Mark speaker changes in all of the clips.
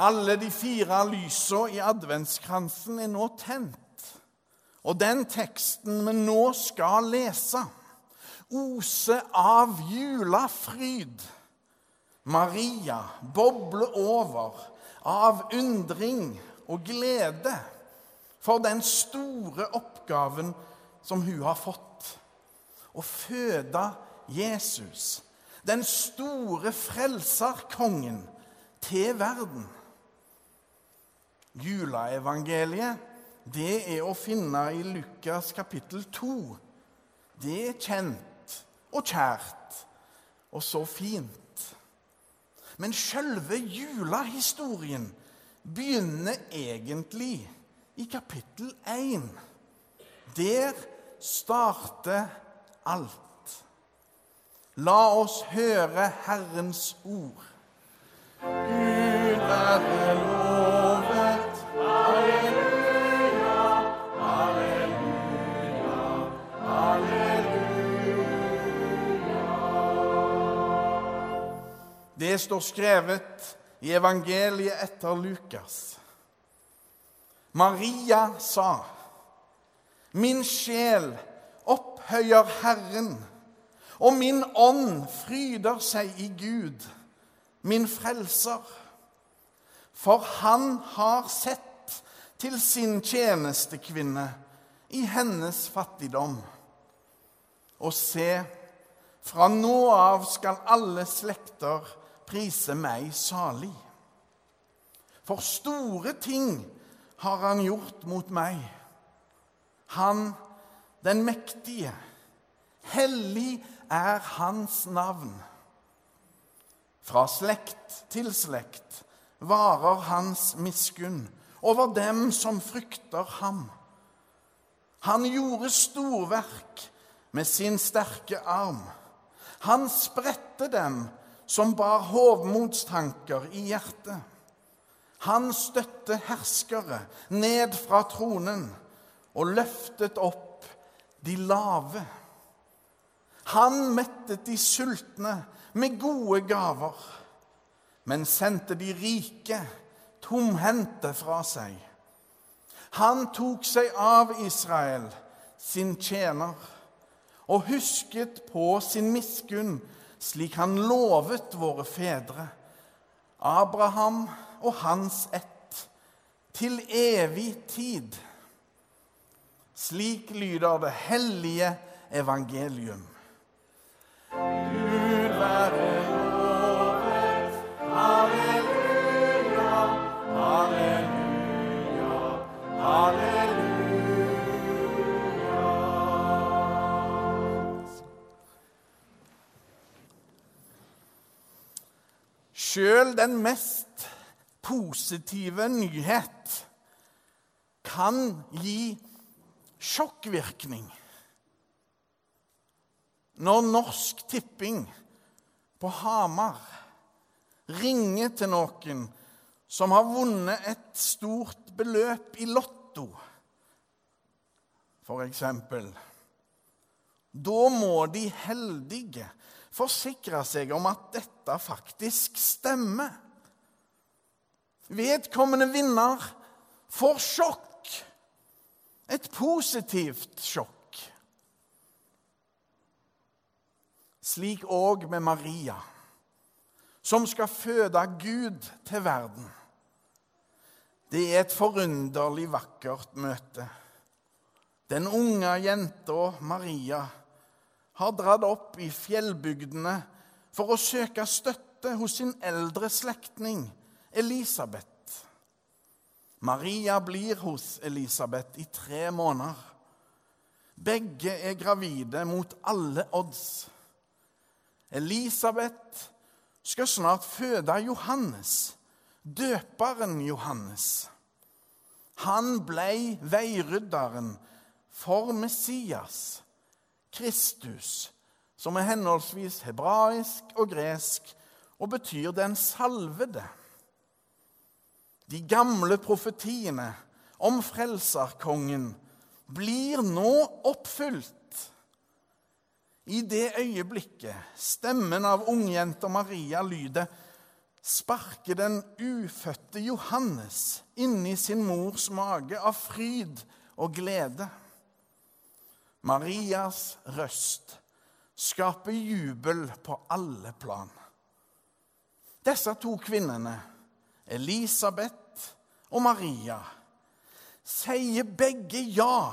Speaker 1: Alle de fire lysa i adventskransen er nå tent. Og den teksten vi nå skal lese, oser av julafryd. Maria bobler over av undring og glede for den store oppgaven som hun har fått. Å føde Jesus, den store frelserkongen, til verden. Juleevangeliet det er å finne i Lukas kapittel 2. Det er kjent og kjært og så fint. Men sjølve julehistorien begynner egentlig i kapittel 1. Der starter alt. La oss høre Herrens ord. Gud være Det står skrevet i evangeliet etter Lukas. Maria sa, 'Min sjel opphøyer Herren', og min ånd fryder seg i Gud, min frelser. For han har sett til sin tjenestekvinne i hennes fattigdom. Og se, fra nå av skal alle slekter prise meg salig. For store ting har han gjort mot meg. Han, den mektige, hellig er hans navn. Fra slekt til slekt varer hans miskunn over dem som frykter ham. Han gjorde storverk med sin sterke arm. Han spredte dem som bar hovmodstanker i hjertet. Han støtte herskere ned fra tronen og løftet opp de lave. Han mettet de sultne med gode gaver, men sendte de rike tomhendte fra seg. Han tok seg av Israel, sin tjener, og husket på sin miskunn, slik han lovet våre fedre, Abraham og hans ett, til evig tid. Slik lyder det hellige evangelium. Gud være Sjøl den mest positive nyhet kan gi sjokkvirkning når Norsk Tipping på Hamar ringer til noen som har vunnet et stort beløp i Lotto, for eksempel. Da må de heldige forsikre seg om at dette faktisk stemmer. Vedkommende vinner får sjokk. Et positivt sjokk. Slik òg med Maria, som skal føde Gud til verden. Det er et forunderlig vakkert møte. Den unge jenta Maria har dratt opp i fjellbygdene for å søke støtte hos sin eldre slektning Elisabeth. Maria blir hos Elisabeth i tre måneder. Begge er gravide mot alle odds. Elisabeth skal snart føde Johannes, døperen Johannes. Han blei veirydderen for Messias, Kristus, som er henholdsvis hebraisk og gresk og betyr 'den salvede'. De gamle profetiene om frelserkongen blir nå oppfylt. I det øyeblikket stemmen av ungjenta Maria lyder sparker den ufødte Johannes inni sin mors mage av fryd og glede. Marias røst skaper jubel på alle plan. Disse to kvinnene, Elisabeth og Maria, sier begge ja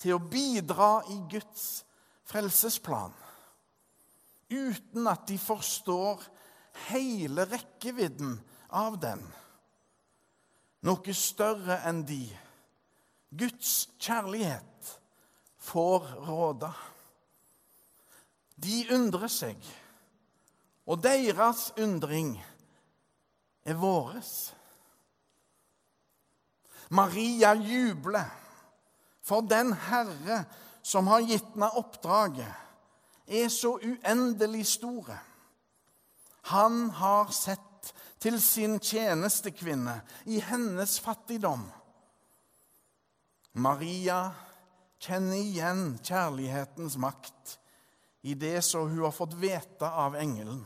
Speaker 1: til å bidra i Guds frelsesplan, uten at de forstår hele rekkevidden av den. Noe større enn de, Guds kjærlighet, får råde. De undrer seg, og deres undring er våres. Maria jubler, for den Herre som har gitt henne oppdraget, er så uendelig store. Han har sett til sin tjenestekvinne i hennes fattigdom. Maria kjenner igjen kjærlighetens makt i det som hun har fått vite av engelen.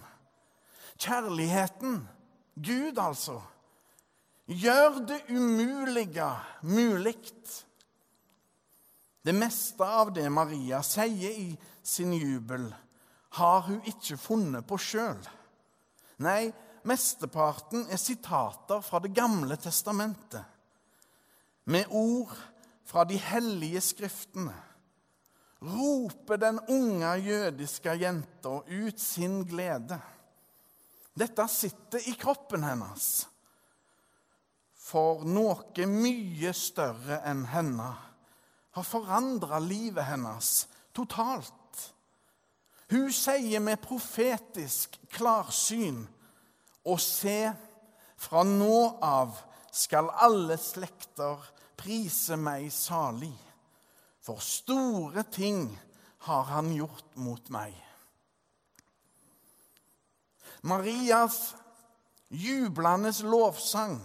Speaker 1: Kjærligheten, Gud altså, gjør det umulige mulig. Det meste av det Maria sier i sin jubel, har hun ikke funnet på sjøl. Nei, mesteparten er sitater fra Det gamle testamentet, med ord fra de hellige skriftene. Roper den unge jødiske jenta ut sin glede. Dette sitter i kroppen hennes. For noe mye større enn henne har forandra livet hennes totalt. Hun sier med profetisk klarsyn og se, fra nå av skal alle slekter prise meg salig, for store ting har han gjort mot meg. Marias jublende lovsang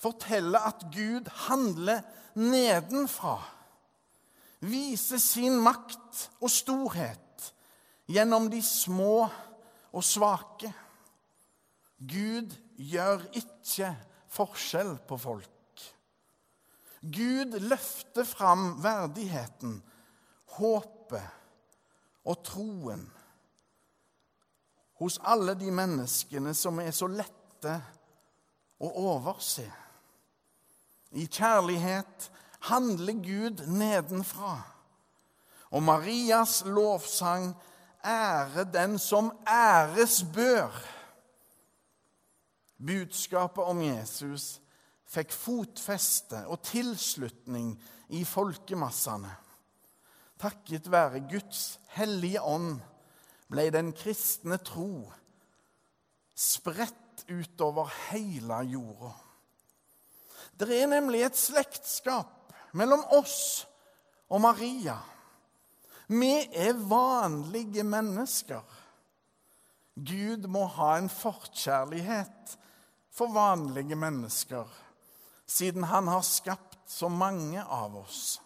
Speaker 1: forteller at Gud handler nedenfra, viser sin makt og storhet gjennom de små og svake. Gud gjør ikke forskjell på folk. Gud løfter fram verdigheten, håpet og troen hos alle de menneskene som er så lette å overse. I kjærlighet handler Gud nedenfra. Og Marias lovsang ære den som æres bør. Budskapet om Jesus fikk fotfeste og tilslutning i folkemassene. Takket være Guds hellige ånd ble den kristne tro spredt utover hele jorda. Det er nemlig et slektskap mellom oss og Maria. Vi er vanlige mennesker. Gud må ha en forkjærlighet for vanlige mennesker, siden han har skapt så mange av oss.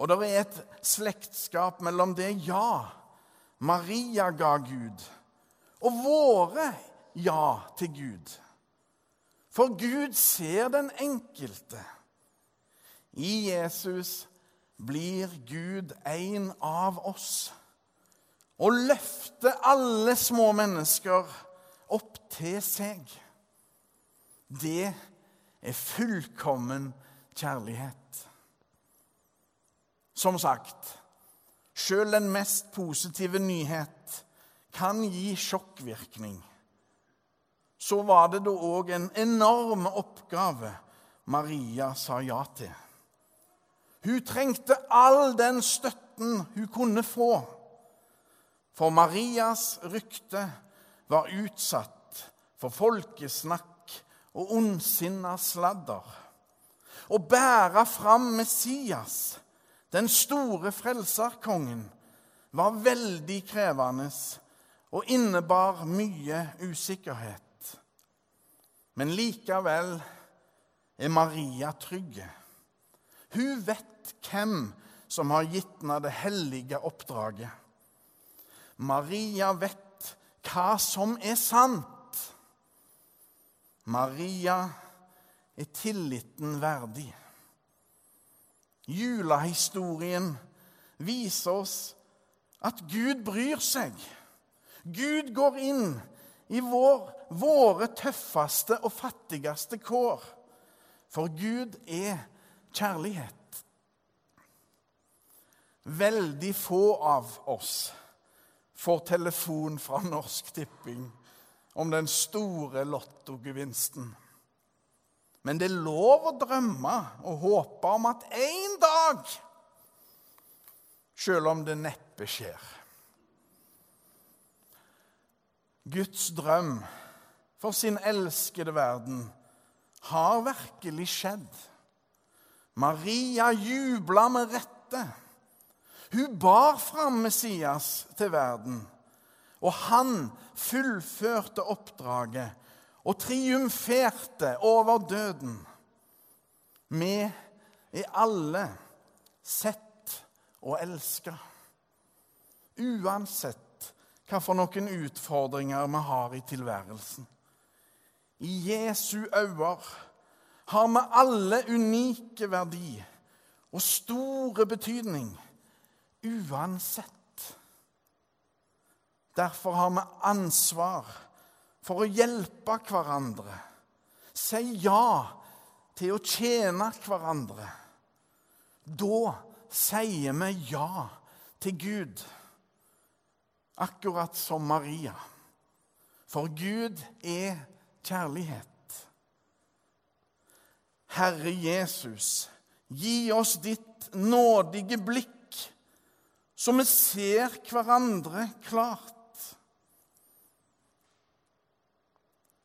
Speaker 1: Og det er et slektskap mellom det ja Maria ga Gud, og våre ja til Gud. For Gud ser den enkelte. I Jesus blir Gud en av oss og løfter alle små mennesker opp til seg. Det er fullkommen kjærlighet. Som sagt, sjøl den mest positive nyhet kan gi sjokkvirkning. Så var det da òg en enorm oppgave Maria sa ja til. Hun trengte all den støtten hun kunne få. For Marias rykte var utsatt for folkesnakk og ondsinna sladder. Å bære fram Messias, den store frelserkongen, var veldig krevende og innebar mye usikkerhet. Men likevel er Maria trygge. Hun vet hvem som har gitt henne det hellige oppdraget. Maria vet hva som er sant. Maria er tilliten verdig. Julehistorien viser oss at Gud bryr seg. Gud går inn i vår, våre tøffeste og fattigste kår. For Gud er kjærlighet. Veldig få av oss får telefon fra Norsk Tipping om den store lottogevinsten. Men det er lov å drømme og håpe om at en dag, selv om det neppe skjer Guds drøm for sin elskede verden har virkelig skjedd. Maria jubla med rette. Hun bar fram Messias til verden, og han fullførte oppdraget og triumferte over døden. Vi er alle sett og elska. Uansett hva for noen utfordringer vi har i tilværelsen. I Jesu øyne har vi alle unike verdi og store betydning uansett. Derfor har vi ansvar for å hjelpe hverandre. Si ja til å tjene hverandre. Da sier vi ja til Gud, akkurat som Maria. For Gud er kjærlighet. Herre Jesus, gi oss ditt nådige blikk så vi ser hverandre klart.